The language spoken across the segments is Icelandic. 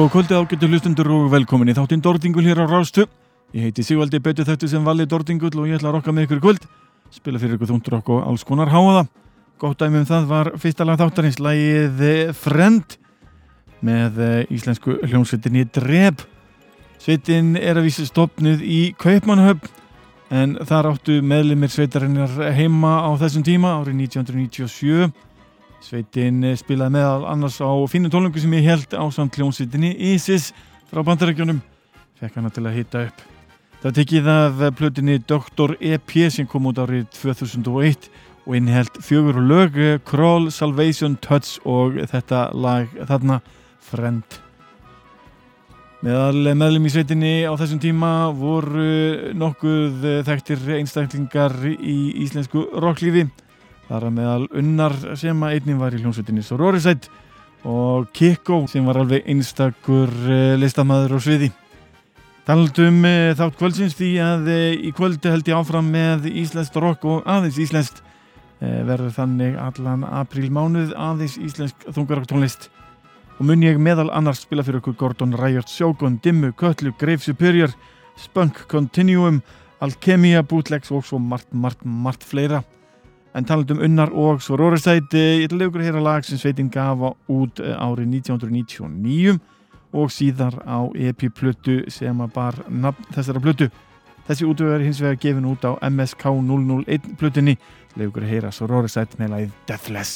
Góða kvöldi ágættu hlustundur og velkomin í þáttinn Dordingul hér á Rástu. Ég heiti Sigvaldi betur þetta sem valið Dordingul og ég ætla að rokka með ykkur kvöld. Spila fyrir ykkur þúndur okkur alls konar háaða. Gótt dæmi um það var fyrsta lag þáttarins lagið Friend með eh, íslensku hljómsveitinni Dreb. Sveitin er að vísa stopnuð í Kaupmannhöfn en þar áttu meðlimir sveitarinnar heima á þessum tíma árið 1997. Sveitin eh, spilaði meðal annars á fínu tónlungu sem ég held á samt hljómsveitinni Isis frá bandarækjunum. Fekk hana til að hita upp. Það tekið af plötinni Dr. EP sem kom út árið 2001 og innheld fjögur lög, Crawl, Salvation, Touch og þetta lag þarna, Friend. Meðal meðlum í sveitinni á þessum tíma voru nokkuð þekktir einstaklingar í íslensku rocklífi. Það er meðal unnar sem að einnig var í hljómsveitinni Sororisætt og Kikko sem var alveg einstakur listamæður og sviði. Talandum þátt kvöldsins því að í kvöldi held ég áfram með íslenskt rock og aðeins íslenskt verður þannig allan aprílmánuð aðeins íslensk þungarokk tónlist og mun ég meðal annars spila fyrir okkur Gordon Riot, Shogun, Dimmu, Köllu, Grave Superior, Spunk, Continuum, Alchemia, Bootlegs og svo margt, margt, margt fleira. En talandum unnar og svo Rórastætt, ég ætla að leikur að heyra lag sem sveitin gafa út árið 1999 og síðar á EP-plötu sem að bar nafn þessara plötu. Þessi útvöðu er hins vegar gefin út á MSK 001 plötunni. Leikur að heyra svo Rórastætt með lagið Deathless.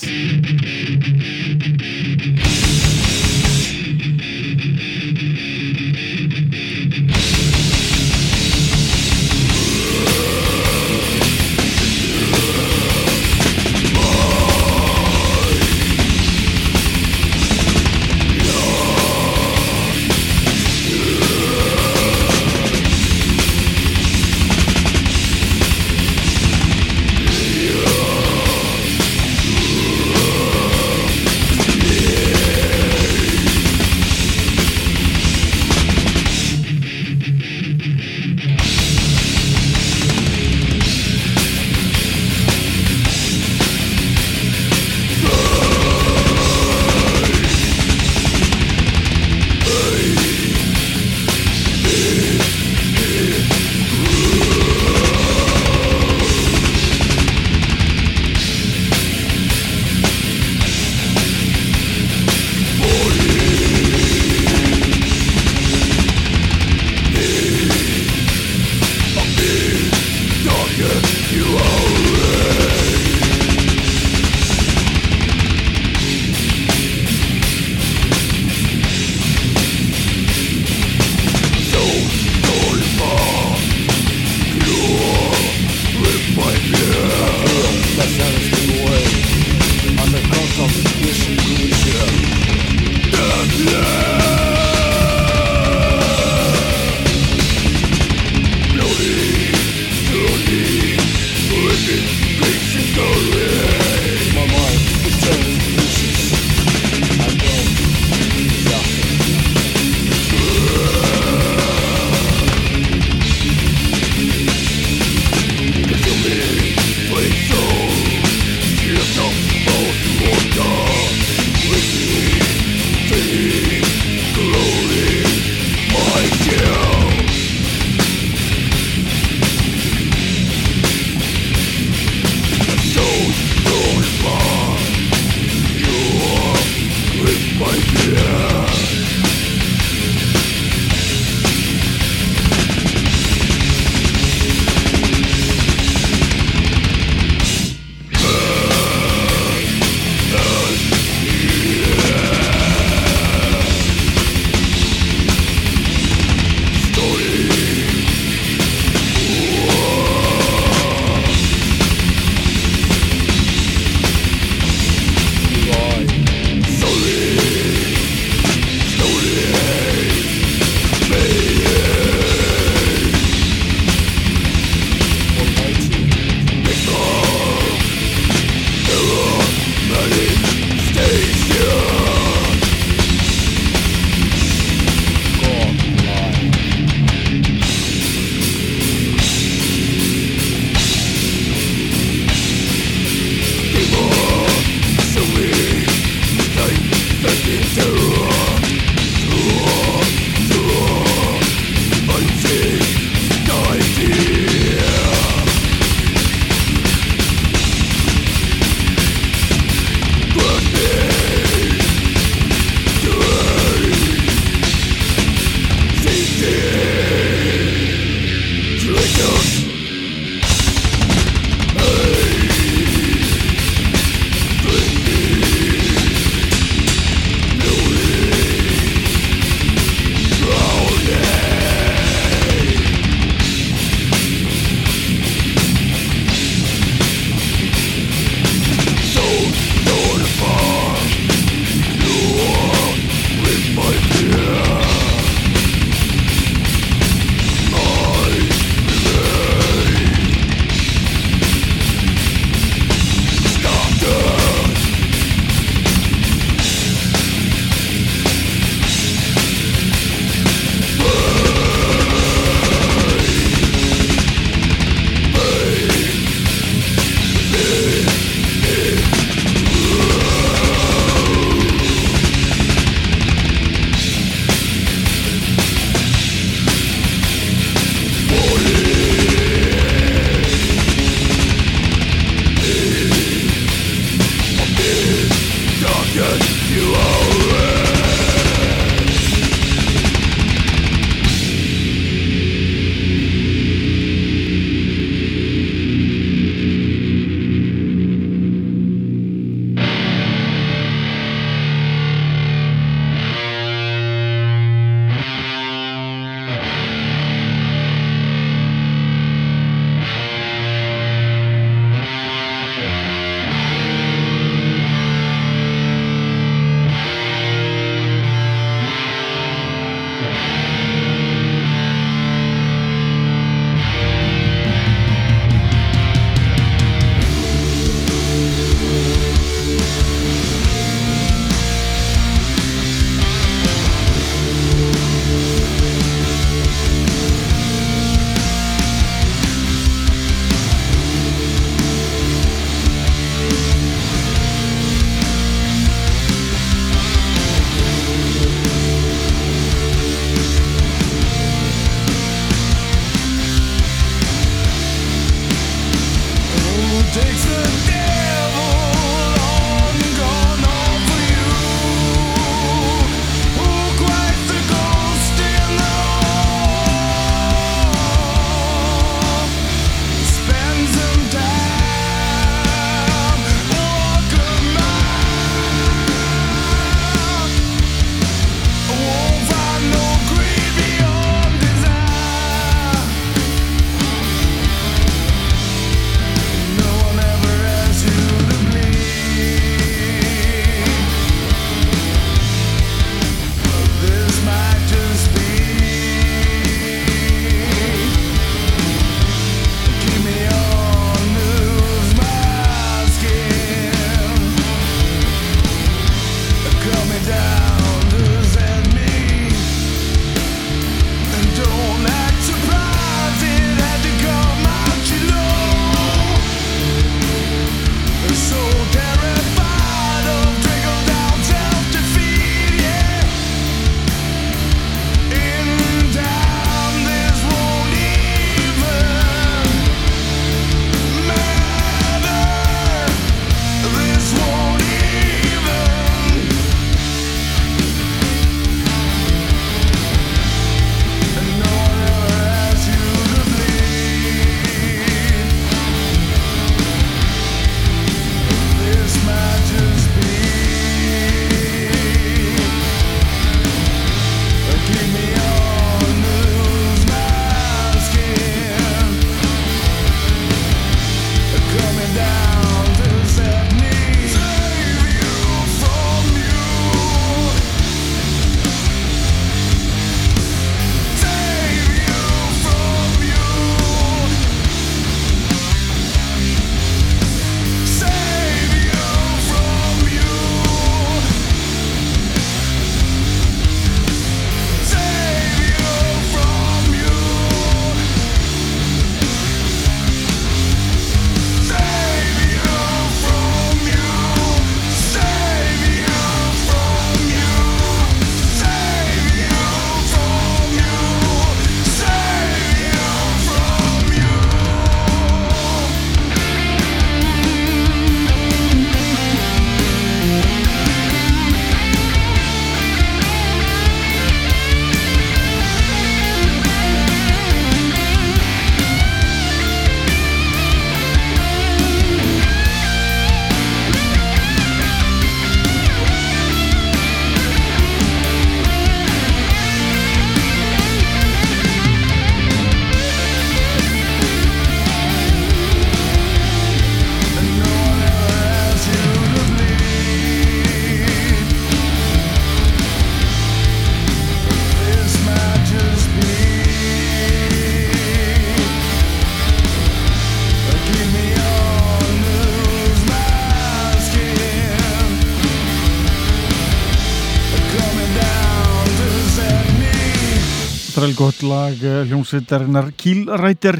Gott lag eh, hljómsveitarinnar Kílrættir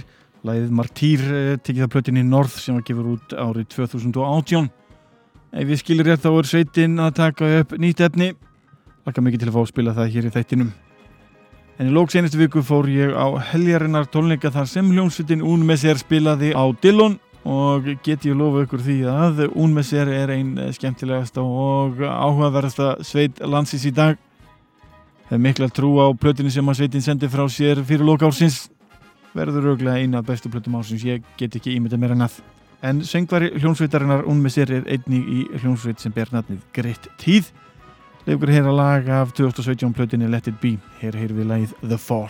lagið Martýr eh, tekið af plötinni Norð sem var gefur út árið 2018 ef ég skilir rétt þá er sveitin að taka upp nýtt efni. Laka mikið til að fá að spila það hér í þættinum. En í lóks einustu viku fór ég á heljarinnar tónleika þar sem hljómsveitin Unmesser spilaði á Dillon. Og get ég lofa ykkur því að Unmesser er einn skemmtilegasta og áhugaverðasta sveit landsins í dag hef mikla trú á plötinu sem að sveitin sendi frá sér fyrir loka ársins verður auðvitað eina bestu plötum ársins ég get ekki ímynda meira en að en söngvari hljónsveitarinnar unmið sér er einni í hljónsveit sem ber nafnið Greitt Tíð lefur hér að laga af 2017 plötinu Let It Be hér heyr við lagið The Fall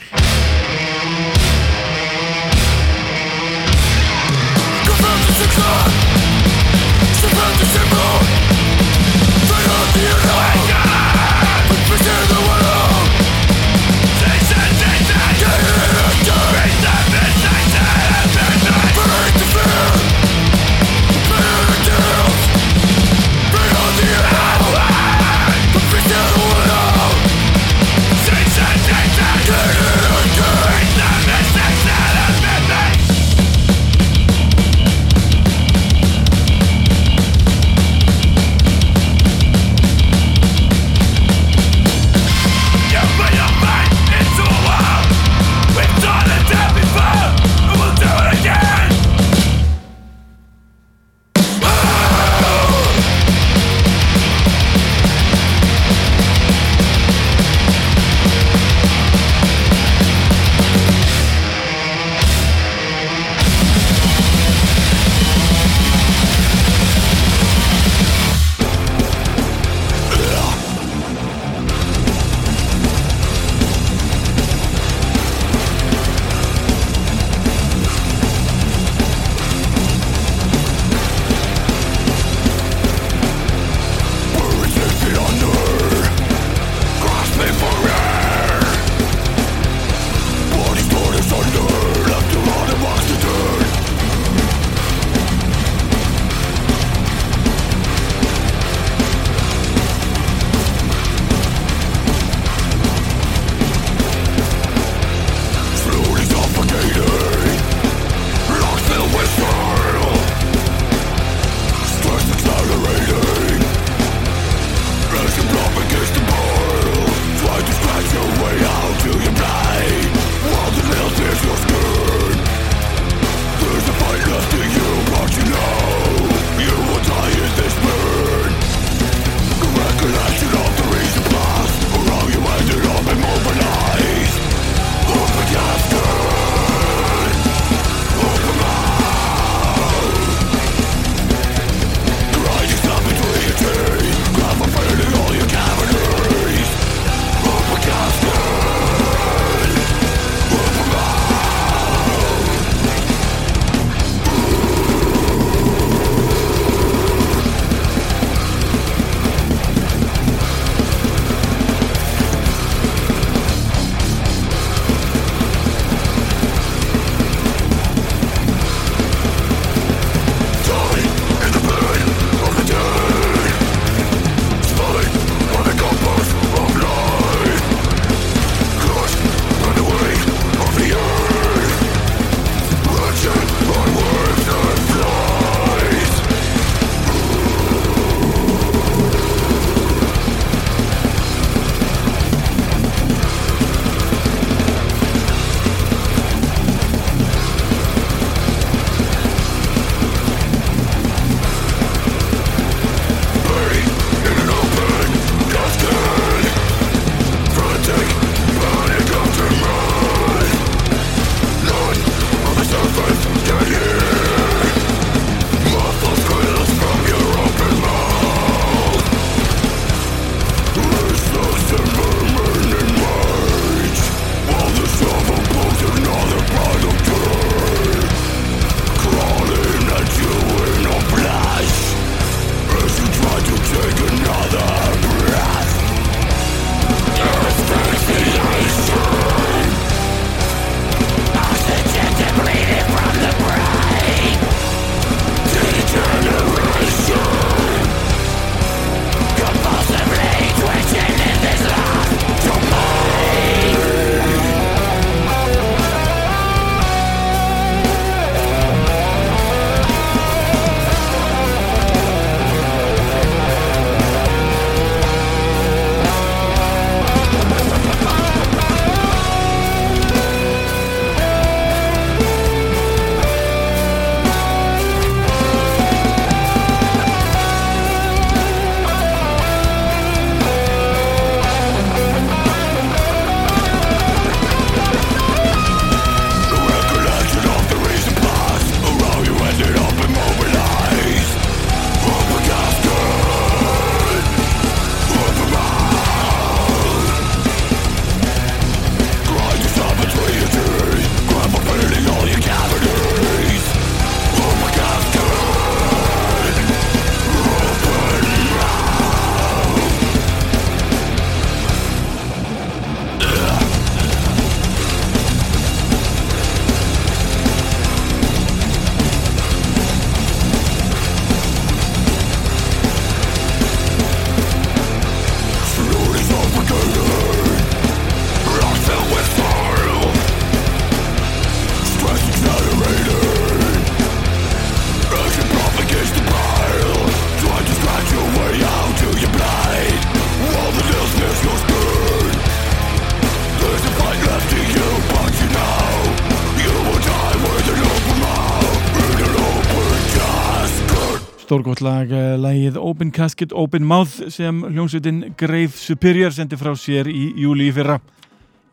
lag, eh, lagið Open Casket, Open Mouth sem hljómsveitin Grave Superior sendi frá sér í júli í fyrra.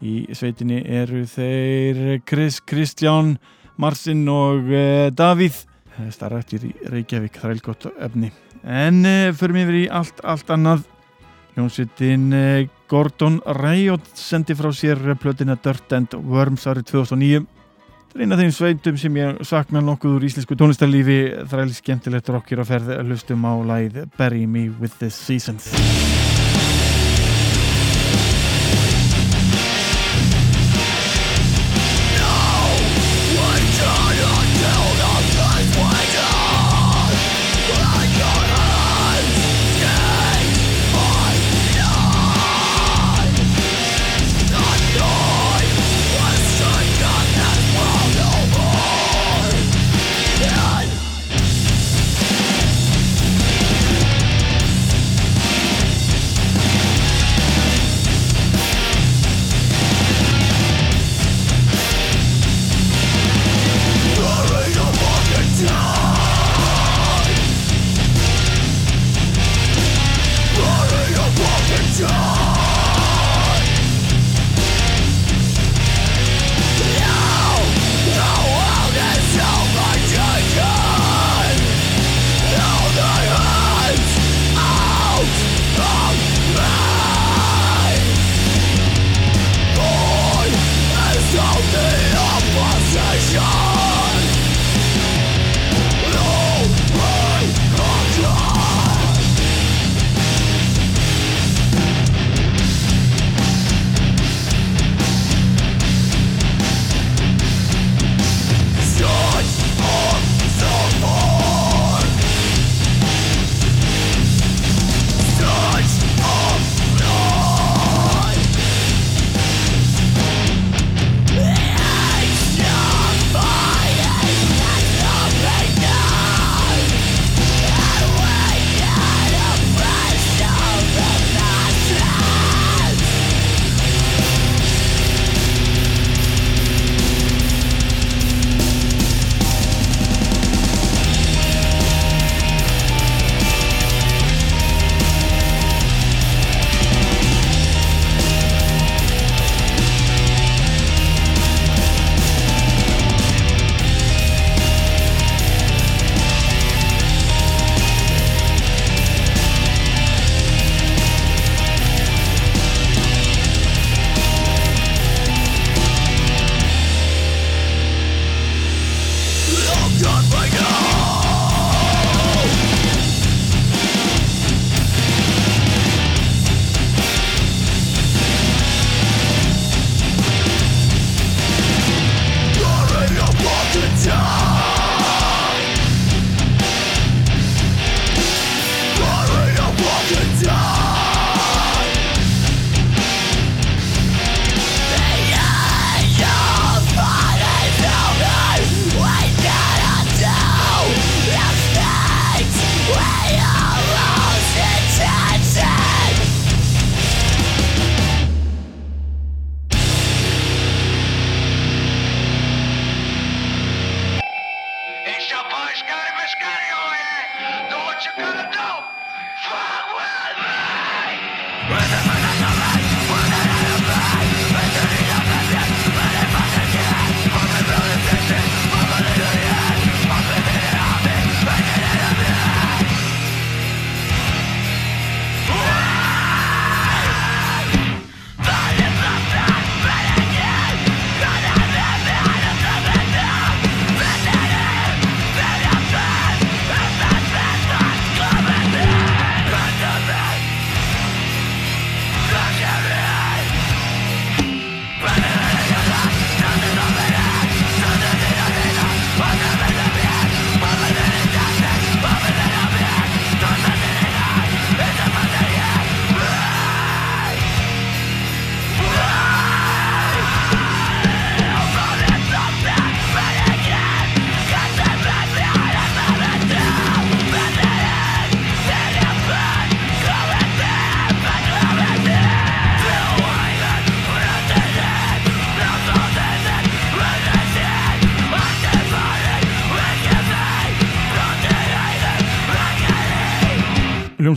Í sveitinni eru þeir Chris, Kristján, Marsin og uh, Davíð. Starrættir í Reykjavík, það er gott efni. En förum yfir í allt, allt annað. Hljómsveitin Gordon Riot sendi frá sér plötina Dirt and Worms árið 2009. Það er eina af þeim sveitum sem ég sakna nokkuð úr íslensku tónlistarlífi. Það er skemmtilegt rockir að ferða lustum á læð Bury Me With The Seasons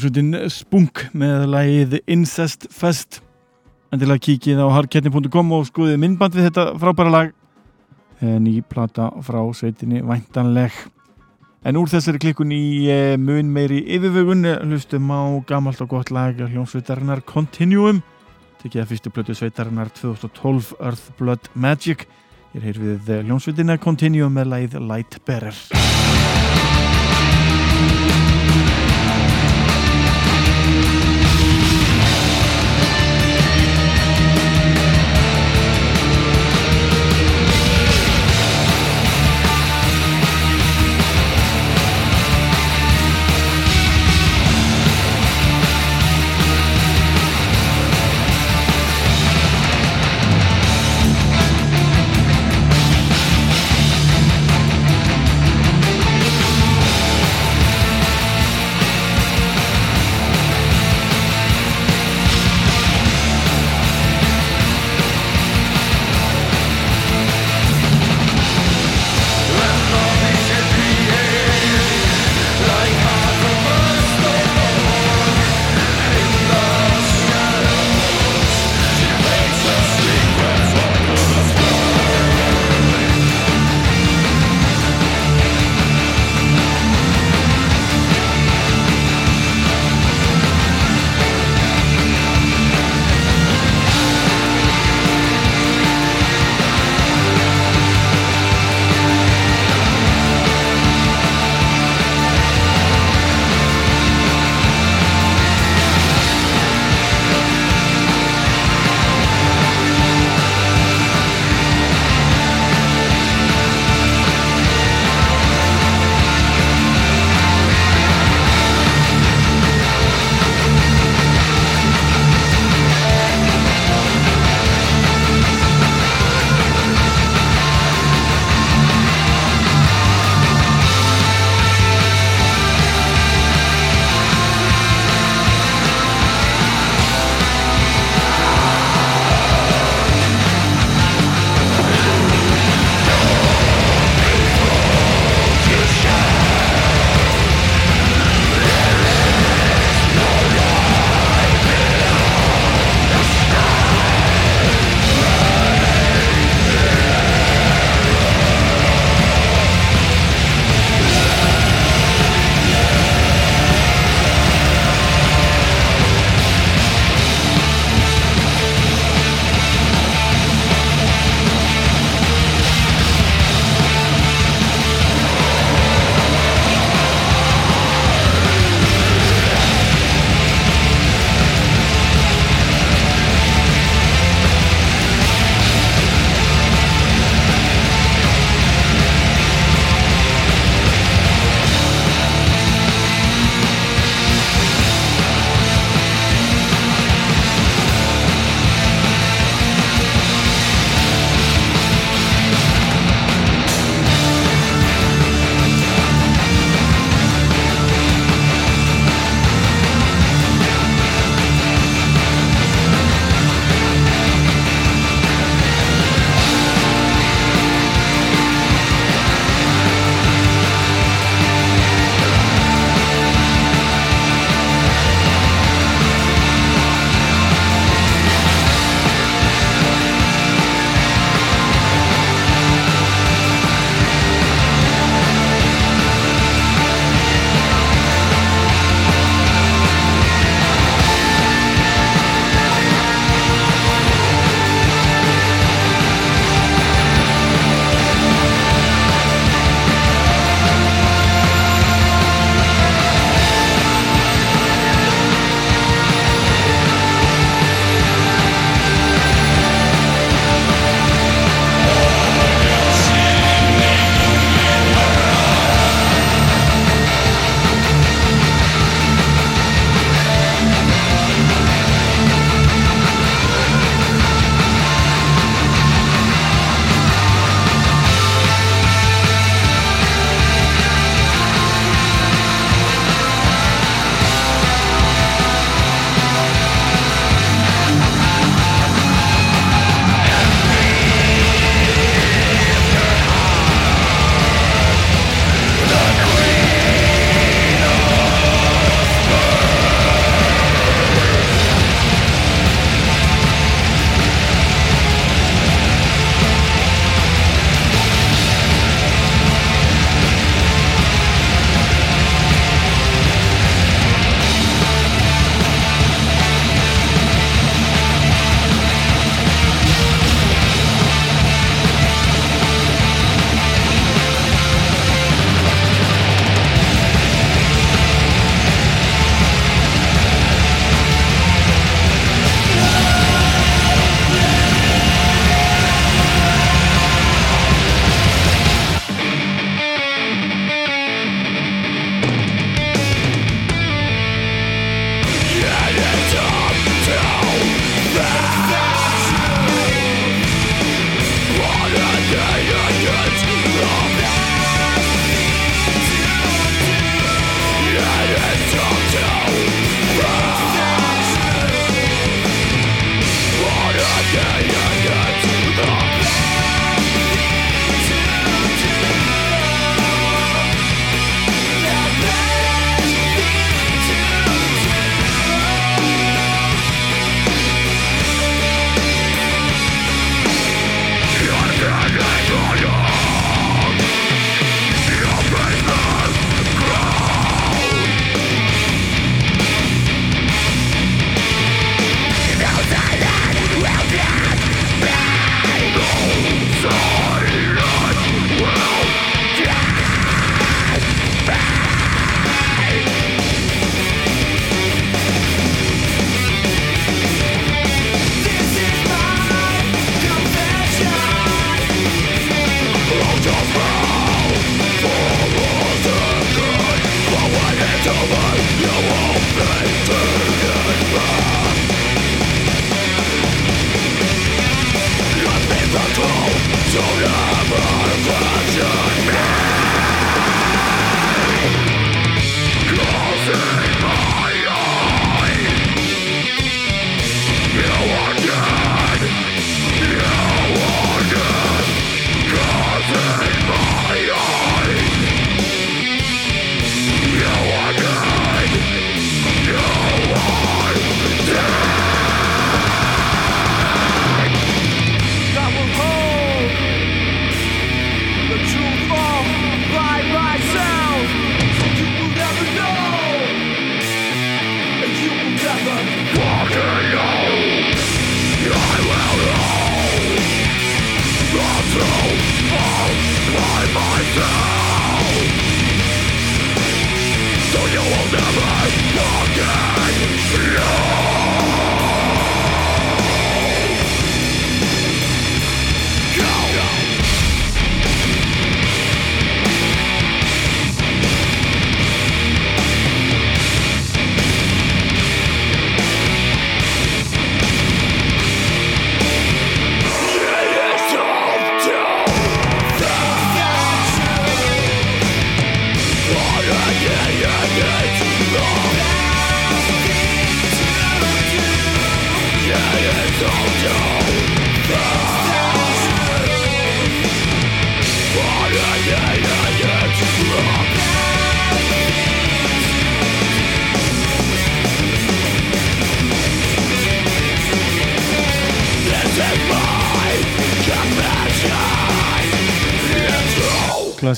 hljómsveitin Spunk með lagið Incest Fest. Endilega kikið á hardketni.com og skoðið myndband við þetta frábæra lag. Ný plata frá sveitinni væntanleg. En úr þessari klikkun í eh, mun meiri yfirvögun hlustum á gamalt og gott lag hljómsveitarinnar Continuum tekið að fyrstu blötu sveitarinnar 2012 Earth Blood Magic. Hér við hljómsveitina Continuum með lagið Lightbearer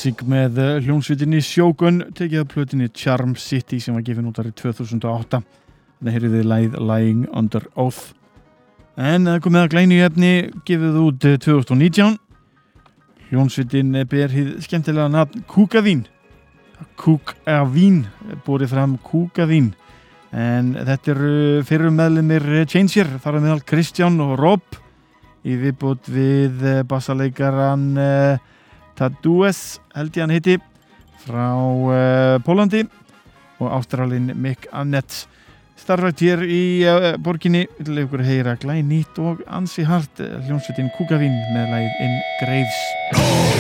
klassík með eh, hljómsvitinni Sjógun tekið af plötinni Charm City sem var gefin út árið 2008 það heyrðið læð Lying Under Oath. En það komið að glæni efni gefið út 2019 eh, hljómsvitin ber hið skemmtilega nafn Kúkavín. Kúkavín búið fram Kúkavín. En þetta eru fyrir meðlumir Changer þar að meðal Kristján og Rob. Í viðbútt við eh, bassaleikaran Tadues held ég hann hitti frá uh, Pólandi og ástralin Mick Annett. Starfætt hér í uh, borginni vil ykkur heyra glæð nýtt og ansi hart eh, hljómsveitin Kúkavín með læð In Graves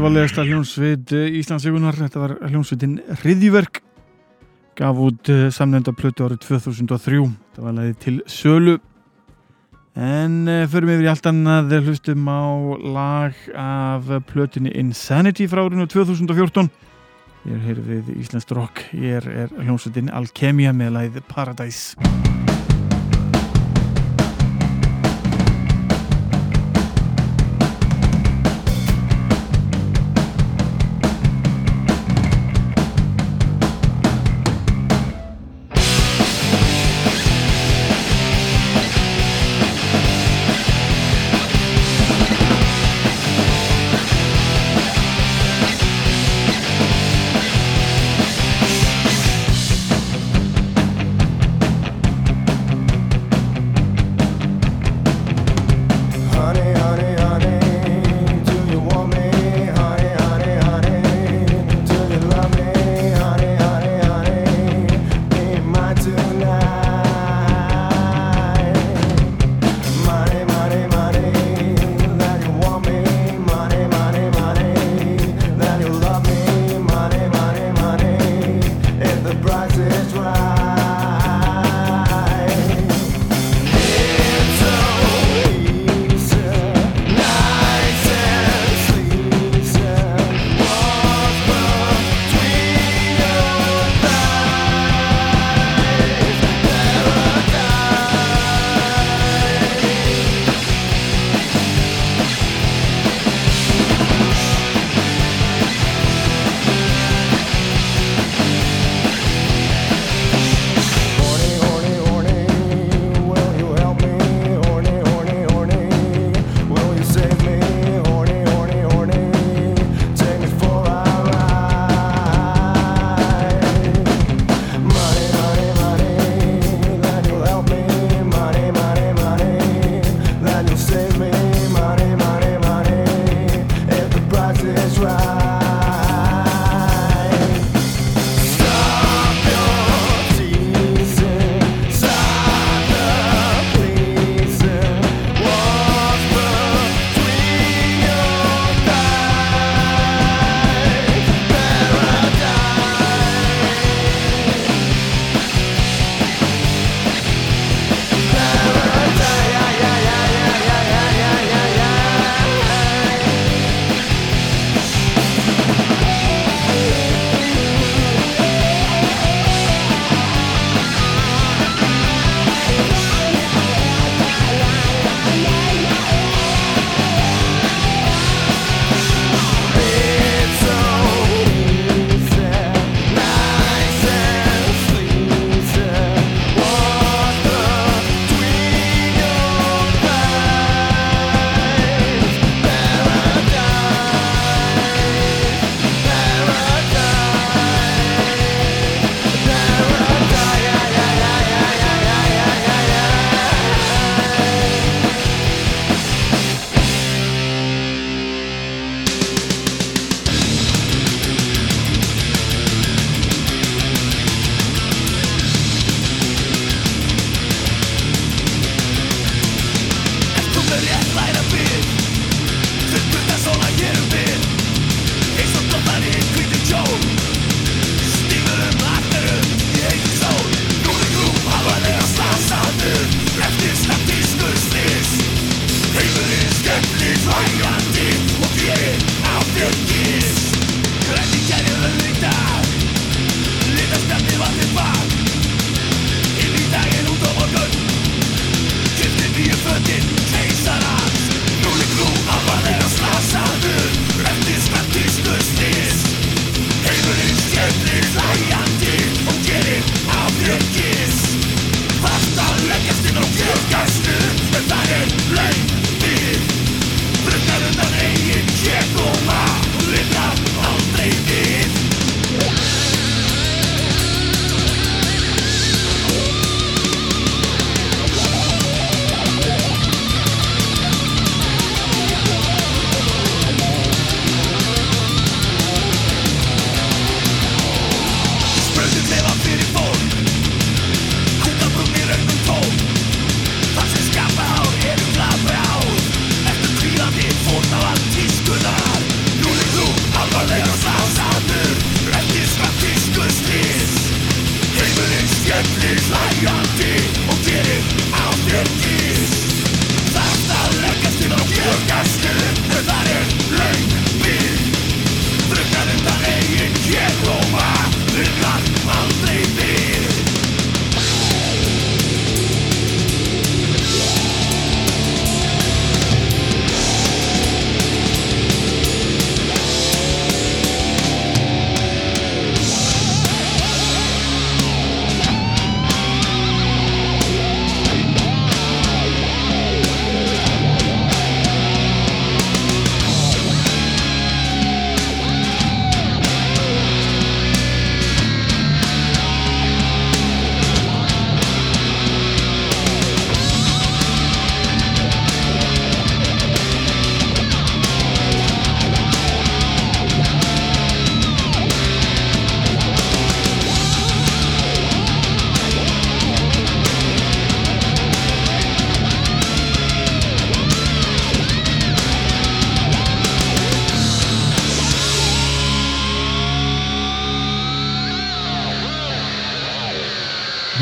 alvarlegasta hljónsveit Íslandsíkunar þetta var hljónsveitin Hriðjverk gaf út eh, samnenda plötu árið 2003 þetta var leiðið til sölu. En eh, förum við í allt annað. Hlustum á lag af plötunni Insanity frá árinu 2014 ég er hér við Íslands rock. Ég er, er hljónsveitin Alkemia með leið Paradise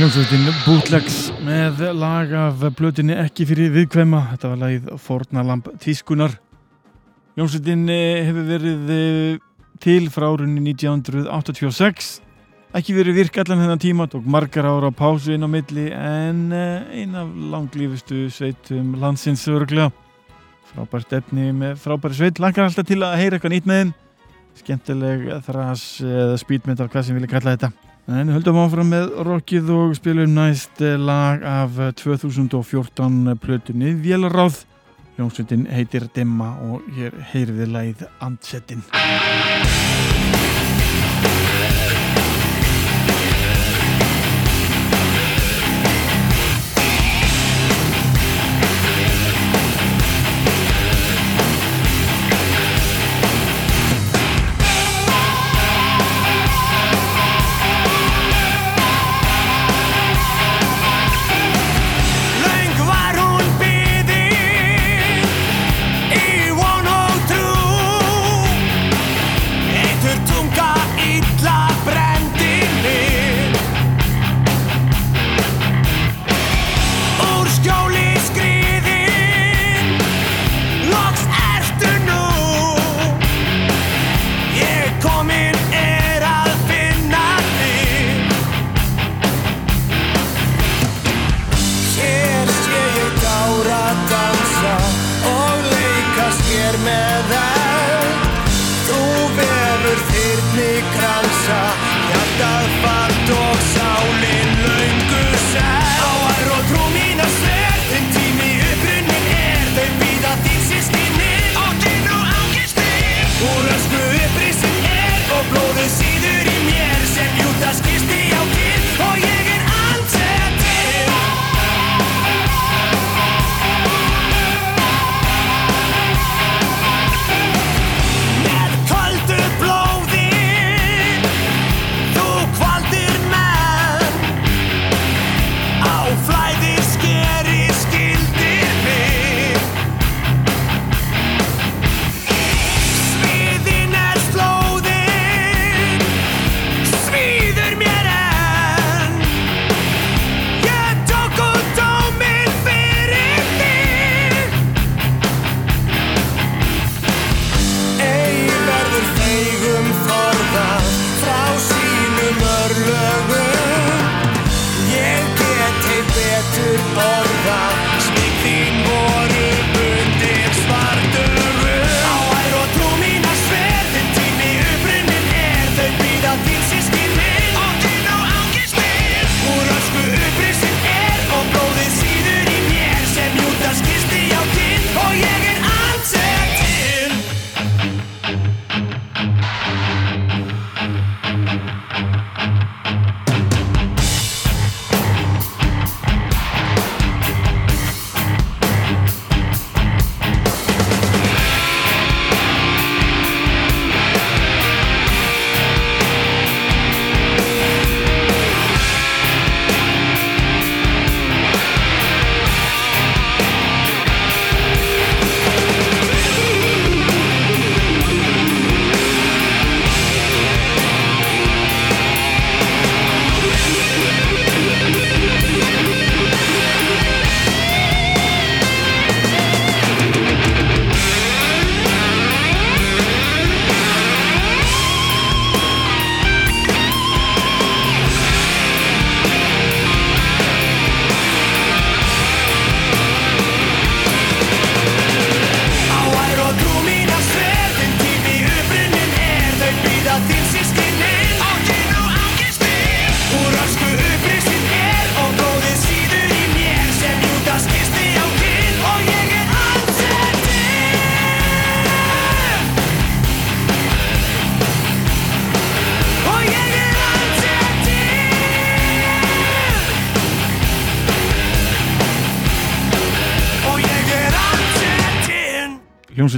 Hljómsveitin Bootlegs með lag af blötinni ekki fyrir viðkvæma. Þetta var lagið Fornalamb Tískunar. Hljómsveitin eh, hefur verið eh, til frá árunni 1986. Ekki verið virk allan þennan tíma, tók margar ára pásu inn á milli en eh, ein af langlífustu sveitum landsins örglega. Frábært efni með frábæri sveit. Langar alltaf til að heyra eitthvað nýtt með þeim. Skemmtileg þras eða spýtmynd af hvað sem vilja kalla þetta. En höldum áfram með rockið og spilum næst lag af 2014 plötunni Vélaráð. Jónsveitin heitir Demma og hér heyrði lagið Andsettin.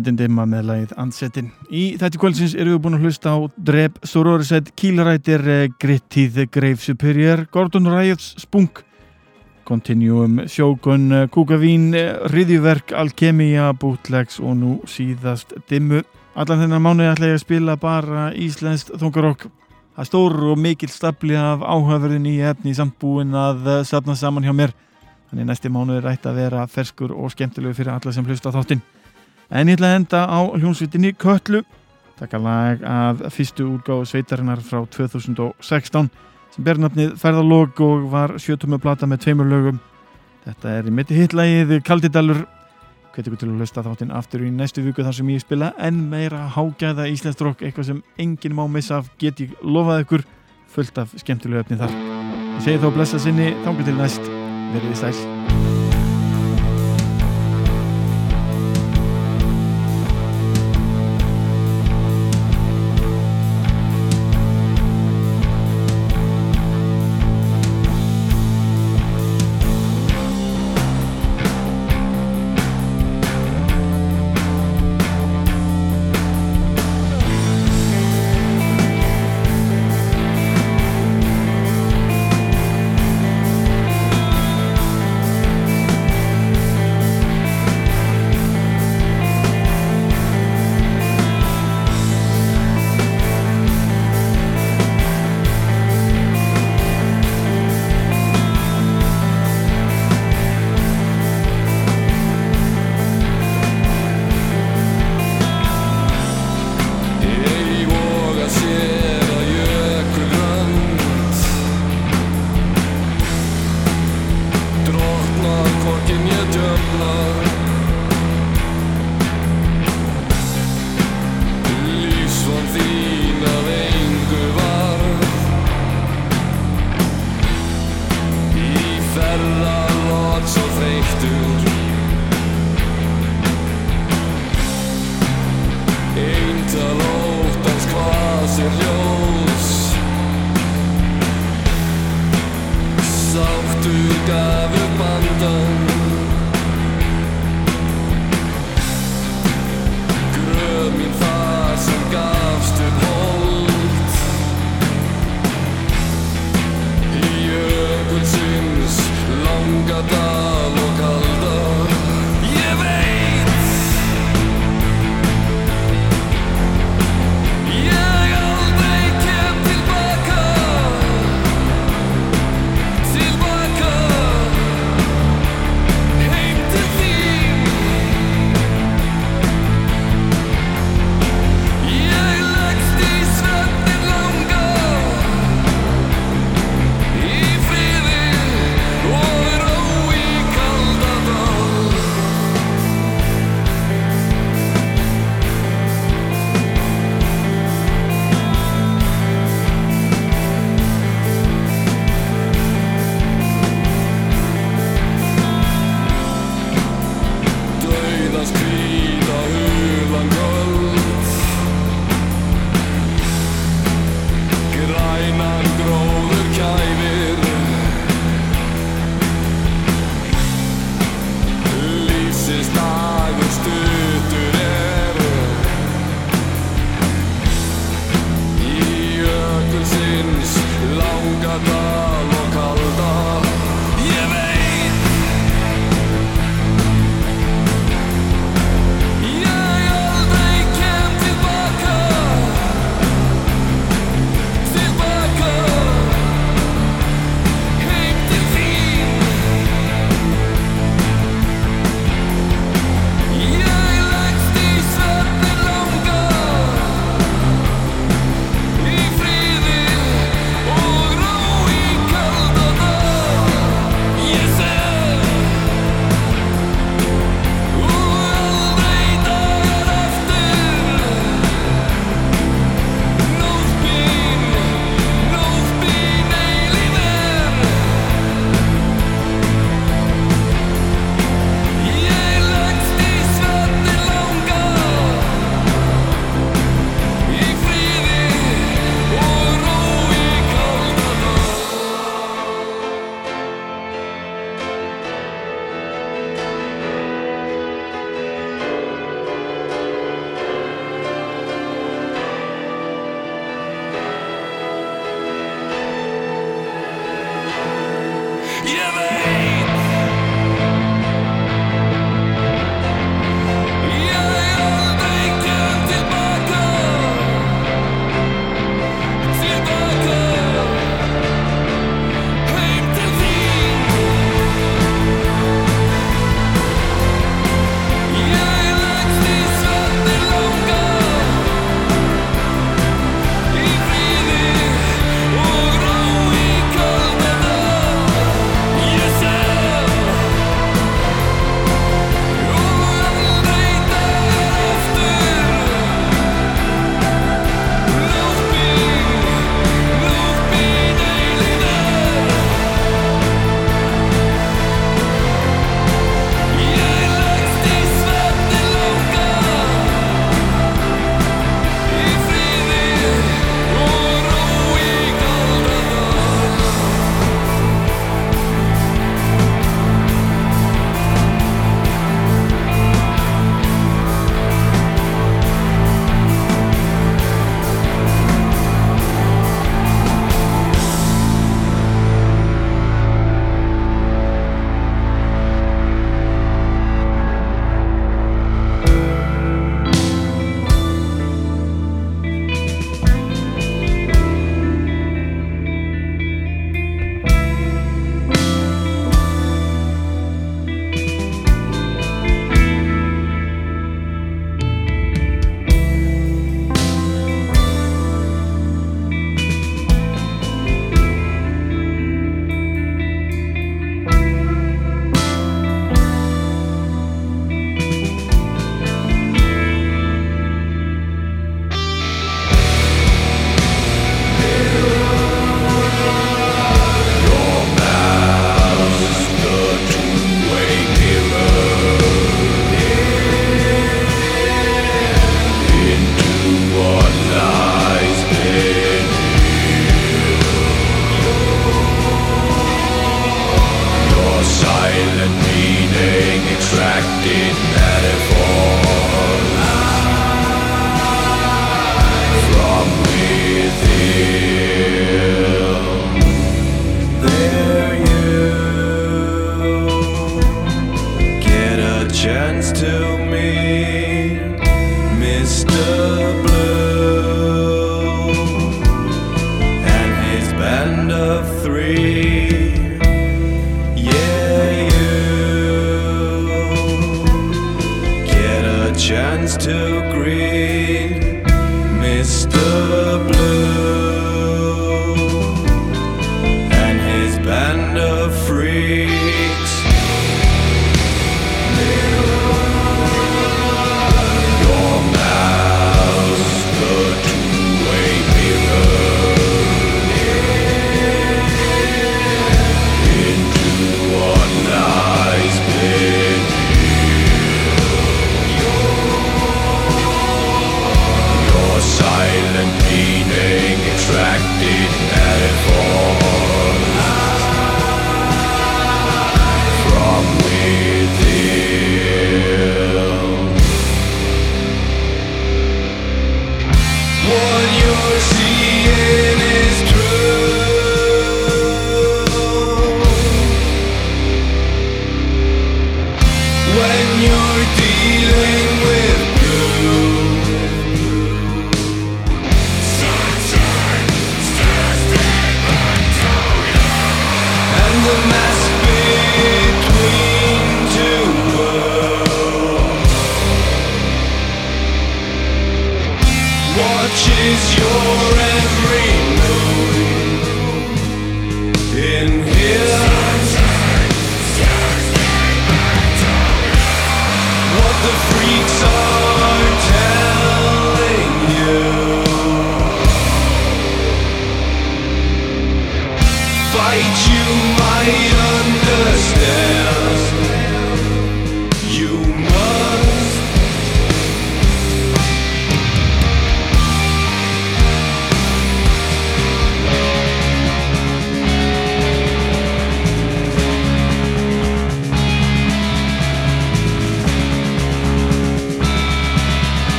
Hljómsveitin dimma með lagið Ansettin. Í þetta kvöldsins eru við búin að hlusta á Dreb Sororised, Kílarætir, Grittið, Grave Superior, Gordon Riots, Spunk, Continuum, Sjógun, Kúkavín, Riðjuverk, Alkemia, Bootlegs og nú síðast Dimmu. Allan þennan mánuði ætla ég að spila bara íslenskt þungarokk. Það er stór og mikil stapli af áhugaverðin í efni samt búin að safna saman hjá mér. Þannig næsti mánuði rætt að vera ferskur og skemmtilegu fyrir alla sem hlusta þáttinn. En ég ætla að enda á hljómsveitinni Köllu taka lag af fyrstu útgáðu sveitarinnar frá 2016 sem ber nafnið Ferðalóg og var sjötum með plata með tveimur lögum. Þetta er í mitti hittlægið Kaldidalur. Hvetur ykkur til að hlusta þáttinn aftur í næstu viku þar sem ég spila en meira hágæða íslenskt rock eitthvað sem enginn má missa af get ég lofað ykkur. Fullt af skemmtilegu öfni þar. Ég segi þá blessa sinni, þángu til næst. Verið í stæl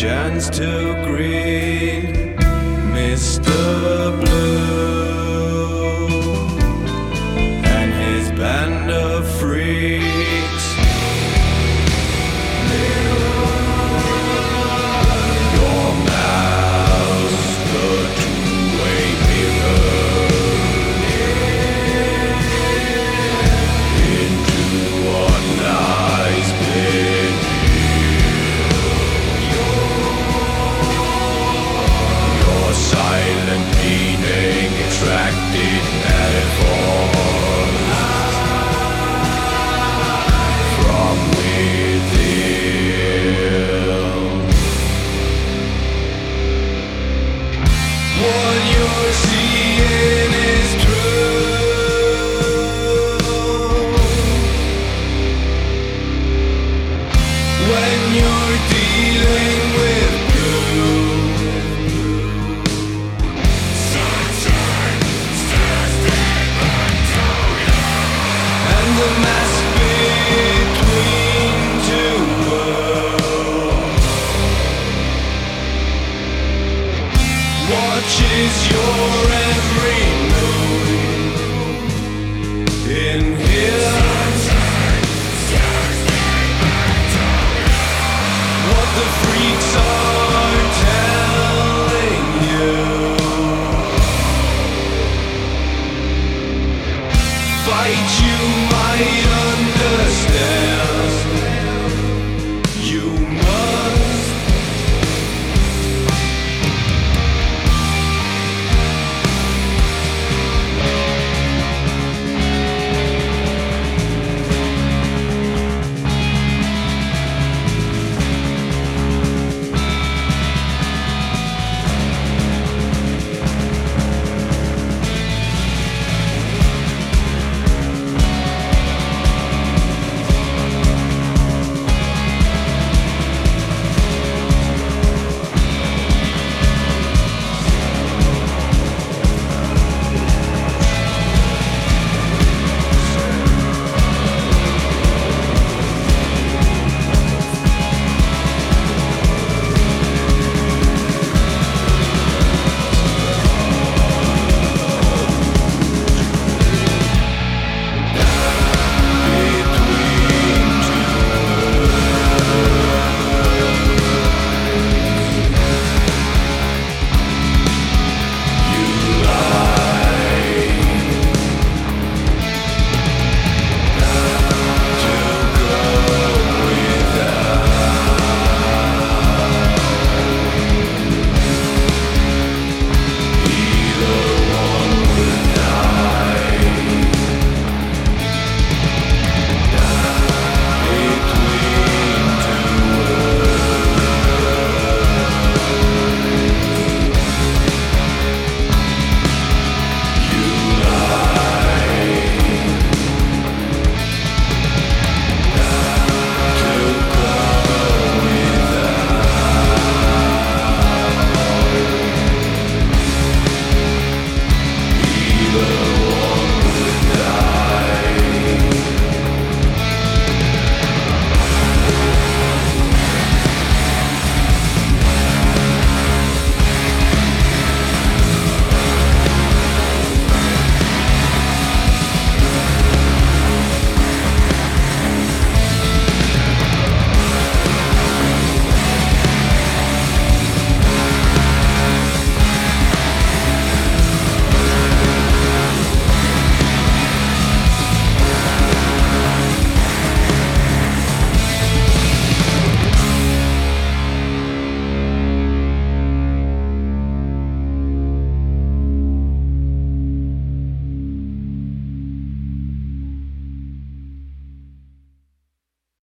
chance to greet Mr.